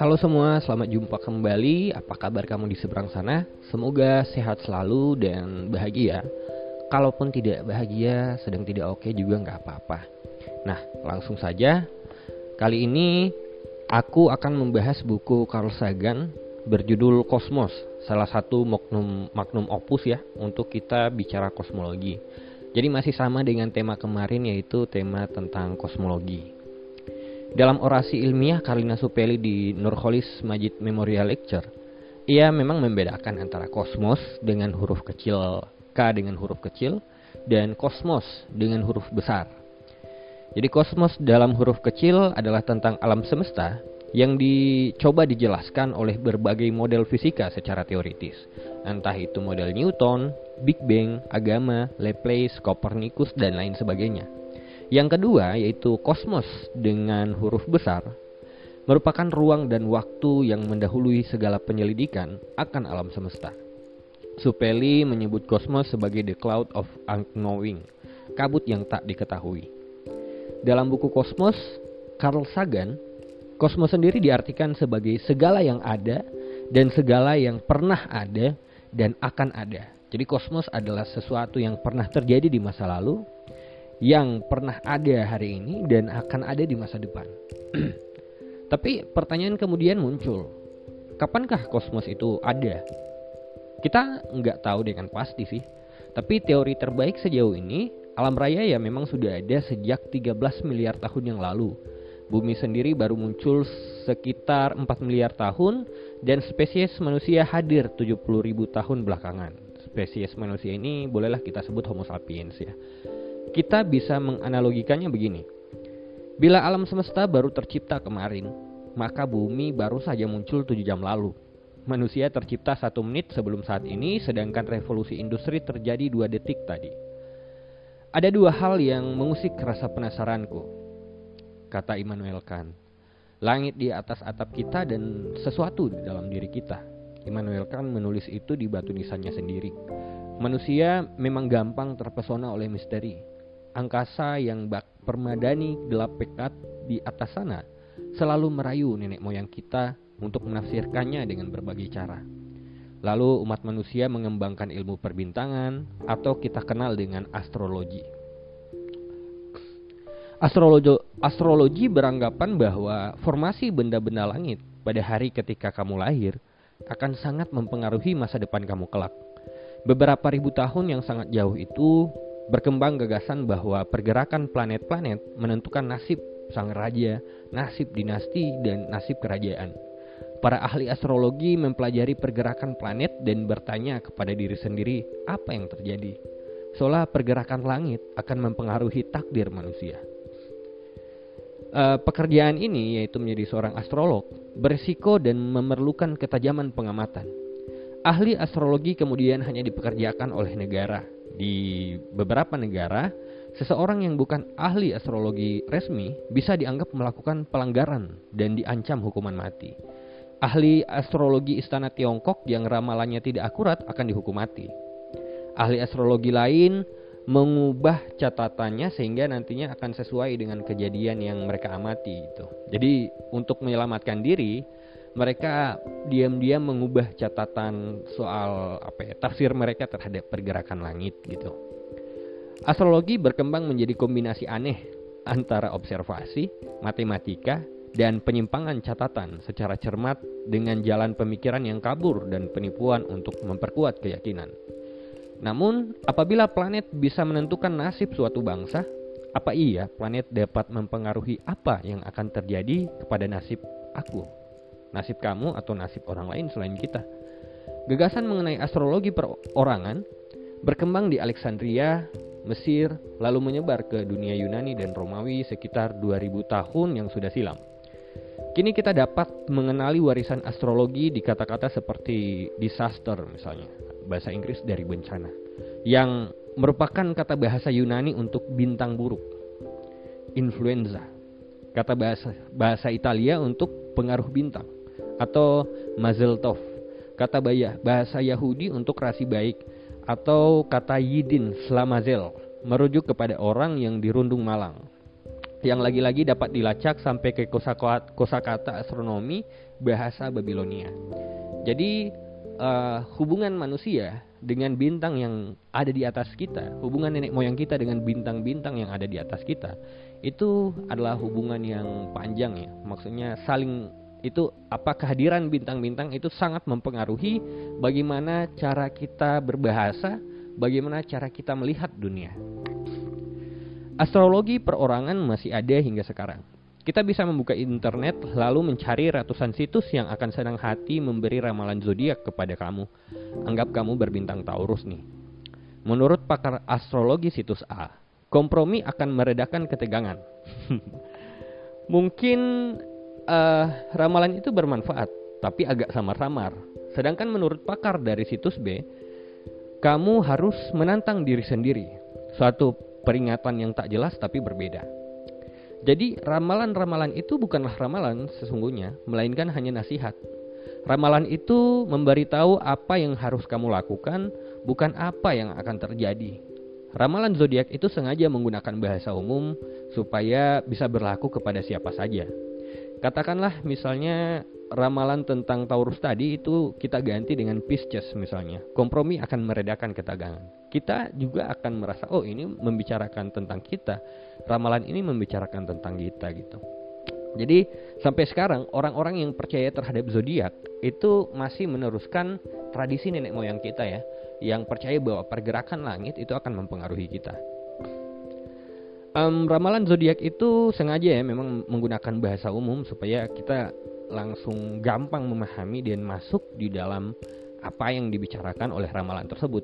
Halo semua, selamat jumpa kembali. Apa kabar kamu di seberang sana? Semoga sehat selalu dan bahagia. Kalaupun tidak bahagia, sedang tidak oke juga nggak apa-apa. Nah, langsung saja. Kali ini aku akan membahas buku Carl Sagan berjudul Kosmos, salah satu magnum magnum opus ya untuk kita bicara kosmologi. Jadi masih sama dengan tema kemarin yaitu tema tentang kosmologi. Dalam orasi ilmiah Karlina Supeli di Nurholis Majid Memorial Lecture, ia memang membedakan antara kosmos dengan huruf kecil K dengan huruf kecil dan kosmos dengan huruf besar. Jadi kosmos dalam huruf kecil adalah tentang alam semesta yang dicoba dijelaskan oleh berbagai model fisika secara teoritis. Entah itu model Newton, Big Bang, agama, Laplace, Copernicus, dan lain sebagainya. Yang kedua yaitu kosmos dengan huruf besar merupakan ruang dan waktu yang mendahului segala penyelidikan akan alam semesta. Supeli menyebut kosmos sebagai the cloud of unknowing, kabut yang tak diketahui. Dalam buku Kosmos, Carl Sagan, kosmos sendiri diartikan sebagai segala yang ada dan segala yang pernah ada dan akan ada. Jadi kosmos adalah sesuatu yang pernah terjadi di masa lalu yang pernah ada hari ini dan akan ada di masa depan. Tapi pertanyaan kemudian muncul, kapankah kosmos itu ada? Kita nggak tahu dengan pasti sih. Tapi teori terbaik sejauh ini, alam raya ya memang sudah ada sejak 13 miliar tahun yang lalu. Bumi sendiri baru muncul sekitar 4 miliar tahun dan spesies manusia hadir 70 ribu tahun belakangan. Spesies manusia ini bolehlah kita sebut Homo sapiens ya. Kita bisa menganalogikannya begini. Bila alam semesta baru tercipta kemarin, maka bumi baru saja muncul tujuh jam lalu. Manusia tercipta satu menit sebelum saat ini, sedangkan revolusi industri terjadi dua detik tadi. Ada dua hal yang mengusik rasa penasaranku, kata Immanuel Kant. Langit di atas atap kita dan sesuatu di dalam diri kita. Immanuel Kant menulis itu di batu nisannya sendiri. Manusia memang gampang terpesona oleh misteri, angkasa yang bak permadani gelap pekat di atas sana selalu merayu nenek moyang kita untuk menafsirkannya dengan berbagai cara. Lalu umat manusia mengembangkan ilmu perbintangan atau kita kenal dengan astrologi. Astrologi, astrologi beranggapan bahwa formasi benda-benda langit pada hari ketika kamu lahir akan sangat mempengaruhi masa depan kamu kelak. Beberapa ribu tahun yang sangat jauh itu berkembang gagasan bahwa pergerakan planet-planet menentukan nasib sang raja, nasib dinasti, dan nasib kerajaan. Para ahli astrologi mempelajari pergerakan planet dan bertanya kepada diri sendiri apa yang terjadi. Seolah pergerakan langit akan mempengaruhi takdir manusia. Uh, pekerjaan ini yaitu menjadi seorang astrolog berisiko dan memerlukan ketajaman pengamatan. Ahli astrologi kemudian hanya dipekerjakan oleh negara di beberapa negara, seseorang yang bukan ahli astrologi resmi bisa dianggap melakukan pelanggaran dan diancam hukuman mati. Ahli astrologi istana Tiongkok yang ramalannya tidak akurat akan dihukum mati. Ahli astrologi lain mengubah catatannya sehingga nantinya akan sesuai dengan kejadian yang mereka amati itu. Jadi untuk menyelamatkan diri, mereka diam-diam mengubah catatan soal apa ya tafsir mereka terhadap pergerakan langit gitu. Astrologi berkembang menjadi kombinasi aneh antara observasi, matematika, dan penyimpangan catatan secara cermat dengan jalan pemikiran yang kabur dan penipuan untuk memperkuat keyakinan. Namun, apabila planet bisa menentukan nasib suatu bangsa, apa iya planet dapat mempengaruhi apa yang akan terjadi kepada nasib aku? nasib kamu atau nasib orang lain selain kita. Gagasan mengenai astrologi perorangan berkembang di Alexandria, Mesir, lalu menyebar ke dunia Yunani dan Romawi sekitar 2000 tahun yang sudah silam. Kini kita dapat mengenali warisan astrologi di kata-kata seperti disaster misalnya, bahasa Inggris dari bencana, yang merupakan kata bahasa Yunani untuk bintang buruk. Influenza, kata bahasa bahasa Italia untuk pengaruh bintang atau mazel tov. Kata bahasa Yahudi untuk rasi baik atau kata yidin slamazel merujuk kepada orang yang dirundung malang. yang lagi-lagi dapat dilacak sampai ke kosakata astronomi bahasa Babilonia. Jadi uh, hubungan manusia dengan bintang yang ada di atas kita, hubungan nenek moyang kita dengan bintang-bintang yang ada di atas kita, itu adalah hubungan yang panjang ya. Maksudnya saling itu apa kehadiran bintang-bintang itu sangat mempengaruhi bagaimana cara kita berbahasa, bagaimana cara kita melihat dunia. Astrologi perorangan masih ada hingga sekarang. Kita bisa membuka internet lalu mencari ratusan situs yang akan senang hati memberi ramalan zodiak kepada kamu. Anggap kamu berbintang Taurus nih. Menurut pakar astrologi situs A, kompromi akan meredakan ketegangan. Mungkin uh, ramalan itu bermanfaat, tapi agak samar-samar. Sedangkan menurut pakar dari situs B, kamu harus menantang diri sendiri. Suatu peringatan yang tak jelas tapi berbeda. Jadi ramalan-ramalan itu bukanlah ramalan sesungguhnya, melainkan hanya nasihat. Ramalan itu memberitahu apa yang harus kamu lakukan, bukan apa yang akan terjadi. Ramalan zodiak itu sengaja menggunakan bahasa umum supaya bisa berlaku kepada siapa saja. Katakanlah misalnya ramalan tentang Taurus tadi itu kita ganti dengan Pisces misalnya. Kompromi akan meredakan ketegangan. Kita juga akan merasa oh ini membicarakan tentang kita. Ramalan ini membicarakan tentang kita gitu. Jadi sampai sekarang orang-orang yang percaya terhadap zodiak itu masih meneruskan tradisi nenek moyang kita ya, yang percaya bahwa pergerakan langit itu akan mempengaruhi kita. Um, ramalan zodiak itu sengaja ya memang menggunakan bahasa umum supaya kita langsung gampang memahami dan masuk di dalam apa yang dibicarakan oleh ramalan tersebut.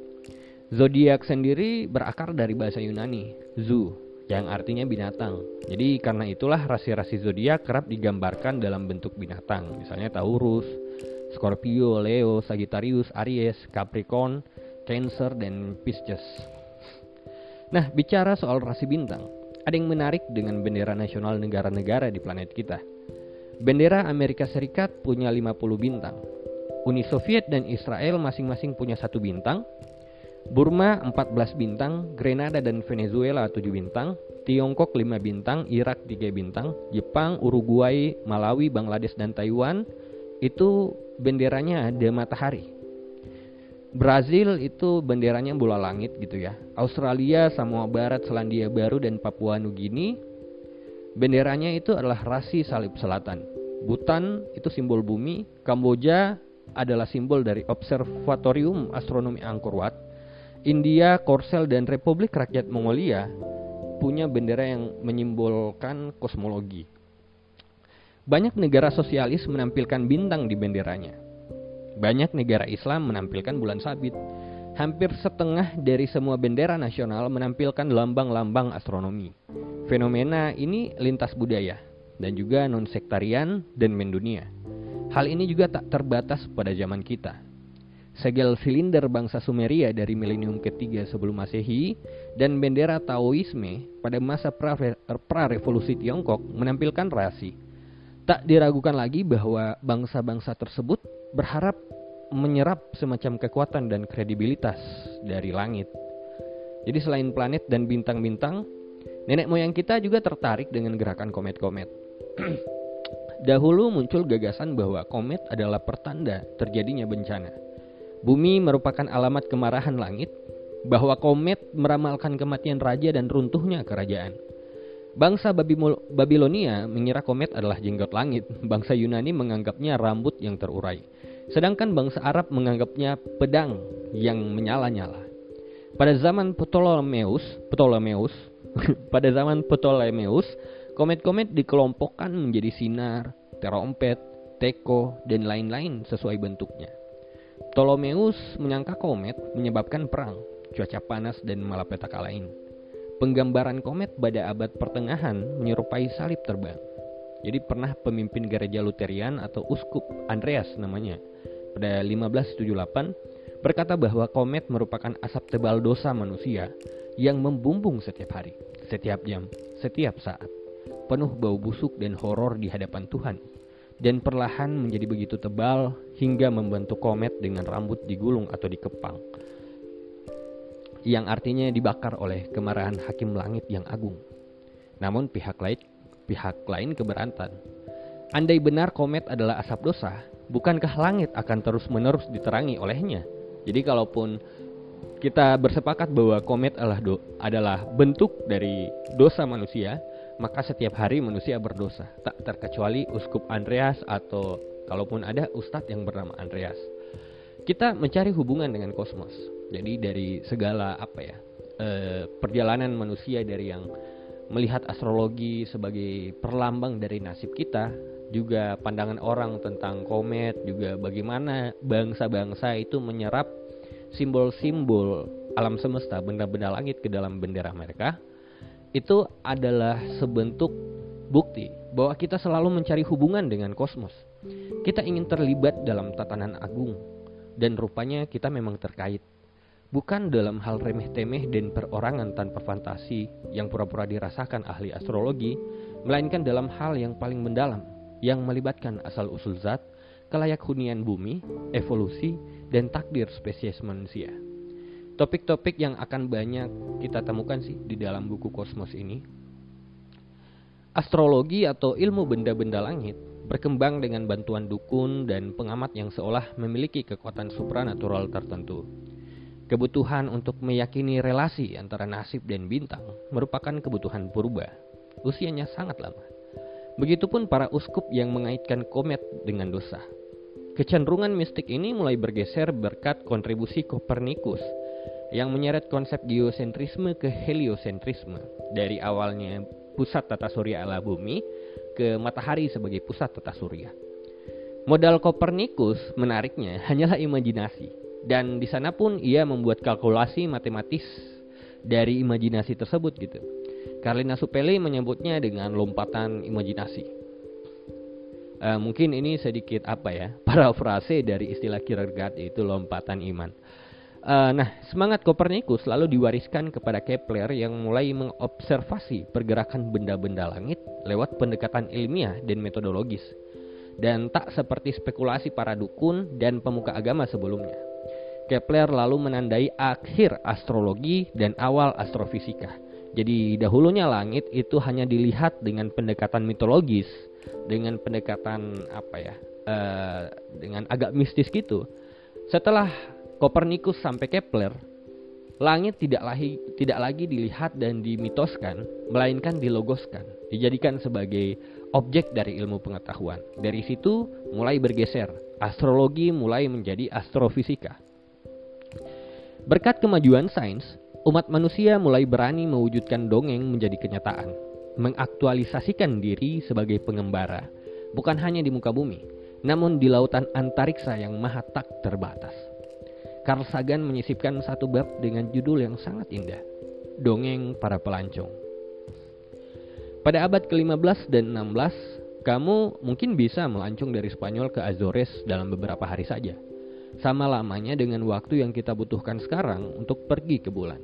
Zodiak sendiri berakar dari bahasa Yunani, zoo, yang artinya binatang. Jadi karena itulah rasi-rasi zodiak kerap digambarkan dalam bentuk binatang, misalnya Taurus, Scorpio, Leo, Sagittarius, Aries, Capricorn, Cancer, dan Pisces. Nah, bicara soal rasi bintang, ada yang menarik dengan bendera nasional negara-negara di planet kita. Bendera Amerika Serikat punya 50 bintang. Uni Soviet dan Israel masing-masing punya satu bintang. Burma 14 bintang, Grenada dan Venezuela 7 bintang, Tiongkok 5 bintang, Irak 3 bintang, Jepang, Uruguay, Malawi, Bangladesh dan Taiwan itu benderanya ada matahari. Brazil itu benderanya bola langit gitu ya. Australia, Samoa Barat, Selandia Baru dan Papua Nugini benderanya itu adalah rasi salib selatan. Bhutan itu simbol bumi, Kamboja adalah simbol dari Observatorium Astronomi Angkor Wat. India, Korsel dan Republik Rakyat Mongolia punya bendera yang menyimbolkan kosmologi. Banyak negara sosialis menampilkan bintang di benderanya. Banyak negara Islam menampilkan bulan sabit. Hampir setengah dari semua bendera nasional menampilkan lambang-lambang astronomi. Fenomena ini lintas budaya dan juga non-sektarian dan mendunia. Hal ini juga tak terbatas pada zaman kita. Segel silinder bangsa Sumeria dari milenium ketiga sebelum Masehi dan bendera Taoisme pada masa pra-revolusi Tiongkok menampilkan rasi. Tak diragukan lagi bahwa bangsa-bangsa tersebut berharap menyerap semacam kekuatan dan kredibilitas dari langit. Jadi selain planet dan bintang-bintang, nenek moyang kita juga tertarik dengan gerakan komet-komet. Dahulu muncul gagasan bahwa komet adalah pertanda terjadinya bencana. Bumi merupakan alamat kemarahan langit, bahwa komet meramalkan kematian raja dan runtuhnya kerajaan. Bangsa Babilonia mengira komet adalah jenggot langit, bangsa Yunani menganggapnya rambut yang terurai. Sedangkan bangsa Arab menganggapnya pedang yang menyala-nyala. Pada zaman Ptolemeus, Ptolemeus, pada zaman Ptolemeus, komet-komet dikelompokkan menjadi sinar, terompet, teko, dan lain-lain sesuai bentuknya. Ptolemeus menyangka komet menyebabkan perang, cuaca panas, dan malapetaka lain. Penggambaran komet pada abad pertengahan menyerupai salib terbang. Jadi pernah pemimpin gereja Luterian atau uskup Andreas namanya pada 1578 berkata bahwa komet merupakan asap tebal dosa manusia yang membumbung setiap hari, setiap jam, setiap saat, penuh bau busuk dan horor di hadapan Tuhan, dan perlahan menjadi begitu tebal hingga membentuk komet dengan rambut digulung atau dikepang, yang artinya dibakar oleh kemarahan hakim langit yang agung. Namun pihak lain pihak lain keberatan. Andai benar komet adalah asap dosa, bukankah langit akan terus-menerus diterangi olehnya? Jadi kalaupun kita bersepakat bahwa komet adalah do, adalah bentuk dari dosa manusia, maka setiap hari manusia berdosa, tak terkecuali uskup Andreas atau kalaupun ada ustadz yang bernama Andreas. Kita mencari hubungan dengan kosmos. Jadi dari segala apa ya eh, perjalanan manusia dari yang melihat astrologi sebagai perlambang dari nasib kita, juga pandangan orang tentang komet, juga bagaimana bangsa-bangsa itu menyerap simbol-simbol alam semesta, benda-benda langit ke dalam bendera mereka, itu adalah sebentuk bukti bahwa kita selalu mencari hubungan dengan kosmos. Kita ingin terlibat dalam tatanan agung, dan rupanya kita memang terkait bukan dalam hal remeh-temeh dan perorangan tanpa fantasi yang pura-pura dirasakan ahli astrologi, melainkan dalam hal yang paling mendalam, yang melibatkan asal-usul zat, kelayak hunian bumi, evolusi, dan takdir spesies manusia. Topik-topik yang akan banyak kita temukan sih di dalam buku Kosmos ini. Astrologi atau ilmu benda-benda langit berkembang dengan bantuan dukun dan pengamat yang seolah memiliki kekuatan supranatural tertentu. Kebutuhan untuk meyakini relasi antara nasib dan bintang merupakan kebutuhan purba. Usianya sangat lama. Begitupun para uskup yang mengaitkan komet dengan dosa. Kecenderungan mistik ini mulai bergeser berkat kontribusi Kopernikus yang menyeret konsep geosentrisme ke heliosentrisme dari awalnya pusat tata surya ala bumi ke matahari sebagai pusat tata surya. Modal Kopernikus menariknya hanyalah imajinasi dan di sana pun ia membuat kalkulasi matematis dari imajinasi tersebut gitu. Carlina Supeli menyebutnya dengan lompatan imajinasi. Uh, mungkin ini sedikit apa ya parafrase dari istilah Kierkegaard itu lompatan iman. Uh, nah, semangat Kopernikus lalu diwariskan kepada Kepler yang mulai mengobservasi pergerakan benda-benda langit lewat pendekatan ilmiah dan metodologis. Dan tak seperti spekulasi para dukun dan pemuka agama sebelumnya. Kepler lalu menandai akhir astrologi dan awal astrofisika. Jadi dahulunya langit itu hanya dilihat dengan pendekatan mitologis, dengan pendekatan apa ya, uh, dengan agak mistis gitu. Setelah Kopernikus sampai Kepler, langit tidak lagi tidak lagi dilihat dan dimitoskan, melainkan dilogoskan, dijadikan sebagai objek dari ilmu pengetahuan. Dari situ mulai bergeser, astrologi mulai menjadi astrofisika. Berkat kemajuan sains, umat manusia mulai berani mewujudkan dongeng menjadi kenyataan, mengaktualisasikan diri sebagai pengembara, bukan hanya di muka bumi, namun di lautan antariksa yang maha tak terbatas. Carl Sagan menyisipkan satu bab dengan judul yang sangat indah, Dongeng Para Pelancong. Pada abad ke-15 dan 16, kamu mungkin bisa melancong dari Spanyol ke Azores dalam beberapa hari saja – sama lamanya dengan waktu yang kita butuhkan sekarang untuk pergi ke bulan.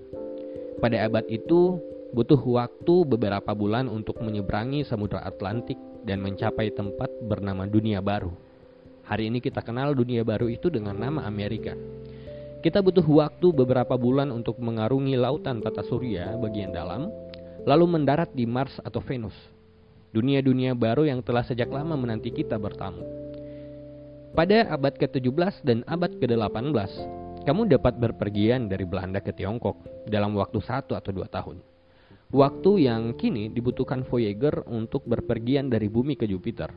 Pada abad itu, butuh waktu beberapa bulan untuk menyeberangi Samudra Atlantik dan mencapai tempat bernama dunia baru. Hari ini kita kenal dunia baru itu dengan nama Amerika. Kita butuh waktu beberapa bulan untuk mengarungi lautan tata surya bagian dalam, lalu mendarat di Mars atau Venus. Dunia-dunia baru yang telah sejak lama menanti kita bertamu. Pada abad ke-17 dan abad ke-18, kamu dapat berpergian dari Belanda ke Tiongkok dalam waktu satu atau dua tahun. Waktu yang kini dibutuhkan Voyager untuk berpergian dari bumi ke Jupiter.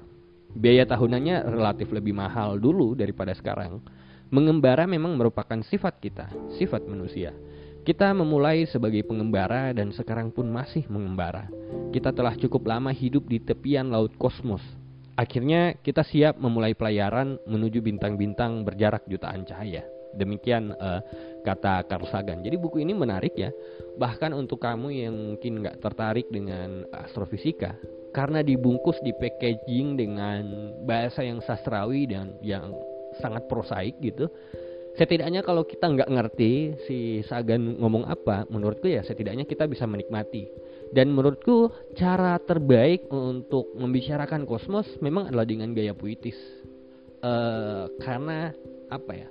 Biaya tahunannya relatif lebih mahal dulu daripada sekarang. Mengembara memang merupakan sifat kita, sifat manusia. Kita memulai sebagai pengembara dan sekarang pun masih mengembara. Kita telah cukup lama hidup di tepian laut kosmos Akhirnya kita siap memulai pelayaran menuju bintang-bintang berjarak jutaan cahaya. Demikian uh, kata Carl Sagan. Jadi buku ini menarik ya. Bahkan untuk kamu yang mungkin nggak tertarik dengan astrofisika, karena dibungkus di packaging dengan bahasa yang sastrawi dan yang sangat prosaik gitu. Setidaknya kalau kita nggak ngerti si Sagan ngomong apa, menurutku ya setidaknya kita bisa menikmati dan menurutku cara terbaik untuk membicarakan kosmos memang adalah dengan gaya puitis. Uh, karena apa ya?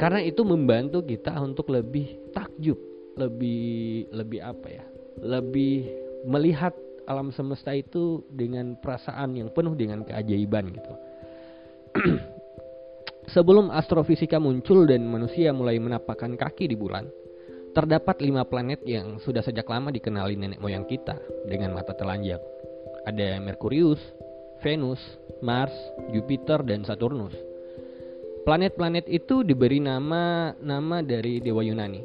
Karena itu membantu kita untuk lebih takjub, lebih lebih apa ya? Lebih melihat alam semesta itu dengan perasaan yang penuh dengan keajaiban gitu. Sebelum astrofisika muncul dan manusia mulai menapakkan kaki di bulan, terdapat lima planet yang sudah sejak lama dikenali nenek moyang kita dengan mata telanjang. Ada Merkurius, Venus, Mars, Jupiter, dan Saturnus. Planet-planet itu diberi nama nama dari dewa Yunani.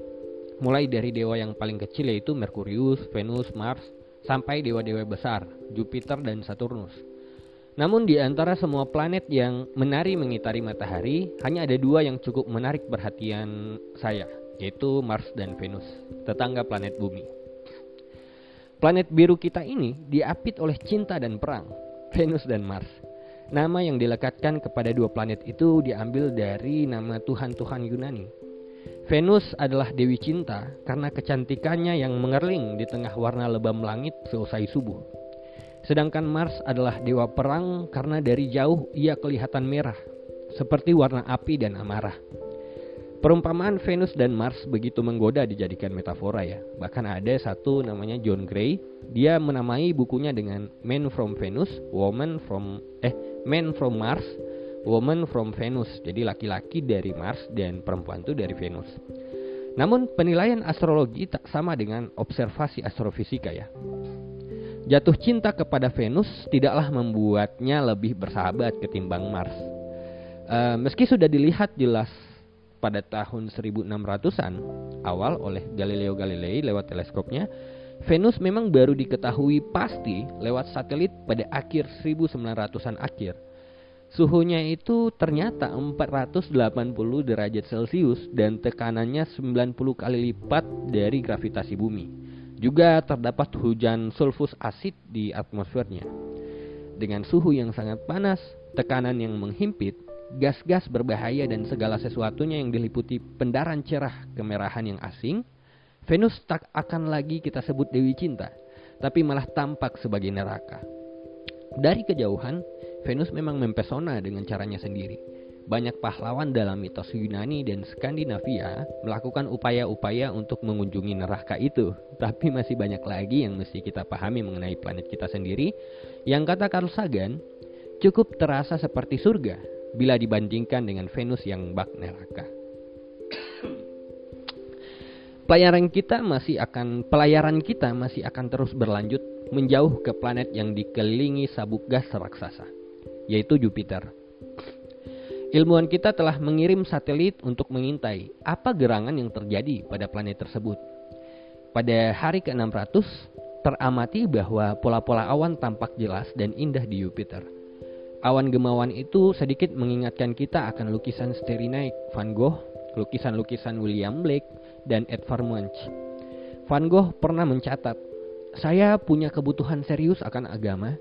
Mulai dari dewa yang paling kecil yaitu Merkurius, Venus, Mars, sampai dewa-dewa besar, Jupiter dan Saturnus. Namun di antara semua planet yang menari mengitari matahari, hanya ada dua yang cukup menarik perhatian saya, yaitu Mars dan Venus, tetangga planet bumi. Planet biru kita ini diapit oleh cinta dan perang, Venus dan Mars. Nama yang dilekatkan kepada dua planet itu diambil dari nama Tuhan-Tuhan Yunani. Venus adalah dewi cinta karena kecantikannya yang mengerling di tengah warna lebam langit seusai subuh. Sedangkan Mars adalah dewa perang karena dari jauh ia kelihatan merah, seperti warna api dan amarah. Perumpamaan Venus dan Mars begitu menggoda dijadikan metafora ya. Bahkan ada satu namanya John Gray, dia menamai bukunya dengan Man from Venus, Woman from eh Man from Mars, Woman from Venus. Jadi laki-laki dari Mars dan perempuan itu dari Venus. Namun penilaian astrologi tak sama dengan observasi astrofisika ya. Jatuh cinta kepada Venus tidaklah membuatnya lebih bersahabat ketimbang Mars. Uh, meski sudah dilihat jelas pada tahun 1600-an awal oleh Galileo Galilei lewat teleskopnya, Venus memang baru diketahui pasti lewat satelit pada akhir 1900-an akhir. Suhunya itu ternyata 480 derajat Celcius dan tekanannya 90 kali lipat dari gravitasi bumi. Juga terdapat hujan sulfus asid di atmosfernya. Dengan suhu yang sangat panas, tekanan yang menghimpit, gas-gas berbahaya dan segala sesuatunya yang diliputi pendaran cerah kemerahan yang asing, Venus tak akan lagi kita sebut Dewi Cinta, tapi malah tampak sebagai neraka. Dari kejauhan, Venus memang mempesona dengan caranya sendiri banyak pahlawan dalam mitos Yunani dan Skandinavia melakukan upaya-upaya untuk mengunjungi neraka itu. Tapi masih banyak lagi yang mesti kita pahami mengenai planet kita sendiri yang kata Carl Sagan cukup terasa seperti surga bila dibandingkan dengan Venus yang bak neraka. Pelayaran kita masih akan pelayaran kita masih akan terus berlanjut menjauh ke planet yang dikelilingi sabuk gas raksasa, yaitu Jupiter. Ilmuwan kita telah mengirim satelit untuk mengintai apa gerangan yang terjadi pada planet tersebut. Pada hari ke-600, teramati bahwa pola-pola awan tampak jelas dan indah di Jupiter. Awan gemawan itu sedikit mengingatkan kita akan lukisan Night Van Gogh, lukisan-lukisan William Blake, dan Edvard Munch. Van Gogh pernah mencatat, saya punya kebutuhan serius akan agama,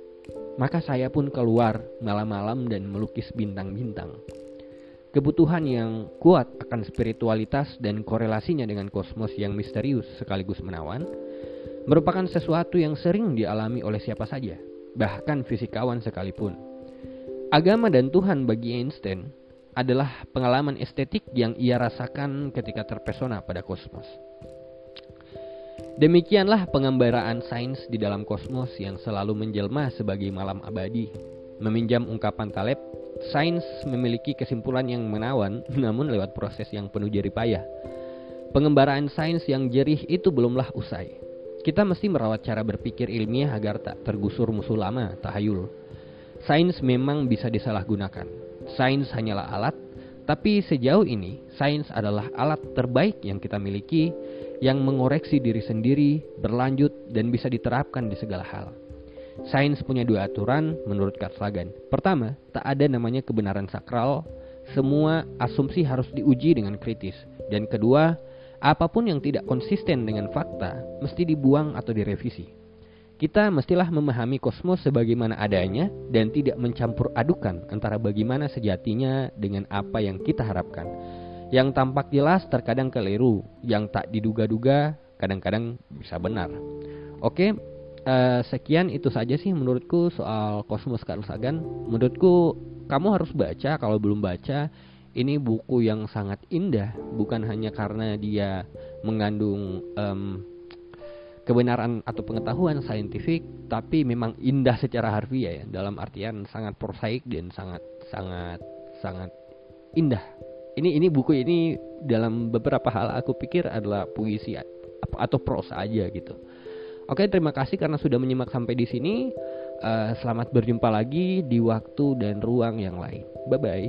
maka saya pun keluar malam-malam dan melukis bintang-bintang. Kebutuhan yang kuat akan spiritualitas dan korelasinya dengan kosmos yang misterius sekaligus menawan merupakan sesuatu yang sering dialami oleh siapa saja, bahkan fisikawan sekalipun. Agama dan Tuhan bagi Einstein adalah pengalaman estetik yang ia rasakan ketika terpesona pada kosmos. Demikianlah pengembaraan sains di dalam kosmos yang selalu menjelma sebagai malam abadi. Meminjam ungkapan Taleb, sains memiliki kesimpulan yang menawan namun lewat proses yang penuh jerih payah. Pengembaraan sains yang jerih itu belumlah usai. Kita mesti merawat cara berpikir ilmiah agar tak tergusur musuh lama, tahayul. Sains memang bisa disalahgunakan. Sains hanyalah alat, tapi sejauh ini sains adalah alat terbaik yang kita miliki yang mengoreksi diri sendiri, berlanjut, dan bisa diterapkan di segala hal. Sains punya dua aturan menurut Carl Sagan. Pertama, tak ada namanya kebenaran sakral. Semua asumsi harus diuji dengan kritis. Dan kedua, apa pun yang tidak konsisten dengan fakta mesti dibuang atau direvisi. Kita mestilah memahami kosmos sebagaimana adanya dan tidak mencampur adukan antara bagaimana sejatinya dengan apa yang kita harapkan. Yang tampak jelas terkadang keliru, yang tak diduga-duga kadang-kadang bisa benar. Oke, uh, sekian itu saja sih menurutku soal Kosmos Carl Sagan. Menurutku kamu harus baca kalau belum baca. Ini buku yang sangat indah, bukan hanya karena dia mengandung um, kebenaran atau pengetahuan saintifik tapi memang indah secara harfiah ya dalam artian sangat prosaik dan sangat sangat sangat indah ini ini buku ini dalam beberapa hal aku pikir adalah puisi atau prosa aja gitu oke terima kasih karena sudah menyimak sampai di sini. Uh, selamat berjumpa lagi di waktu dan ruang yang lain. Bye bye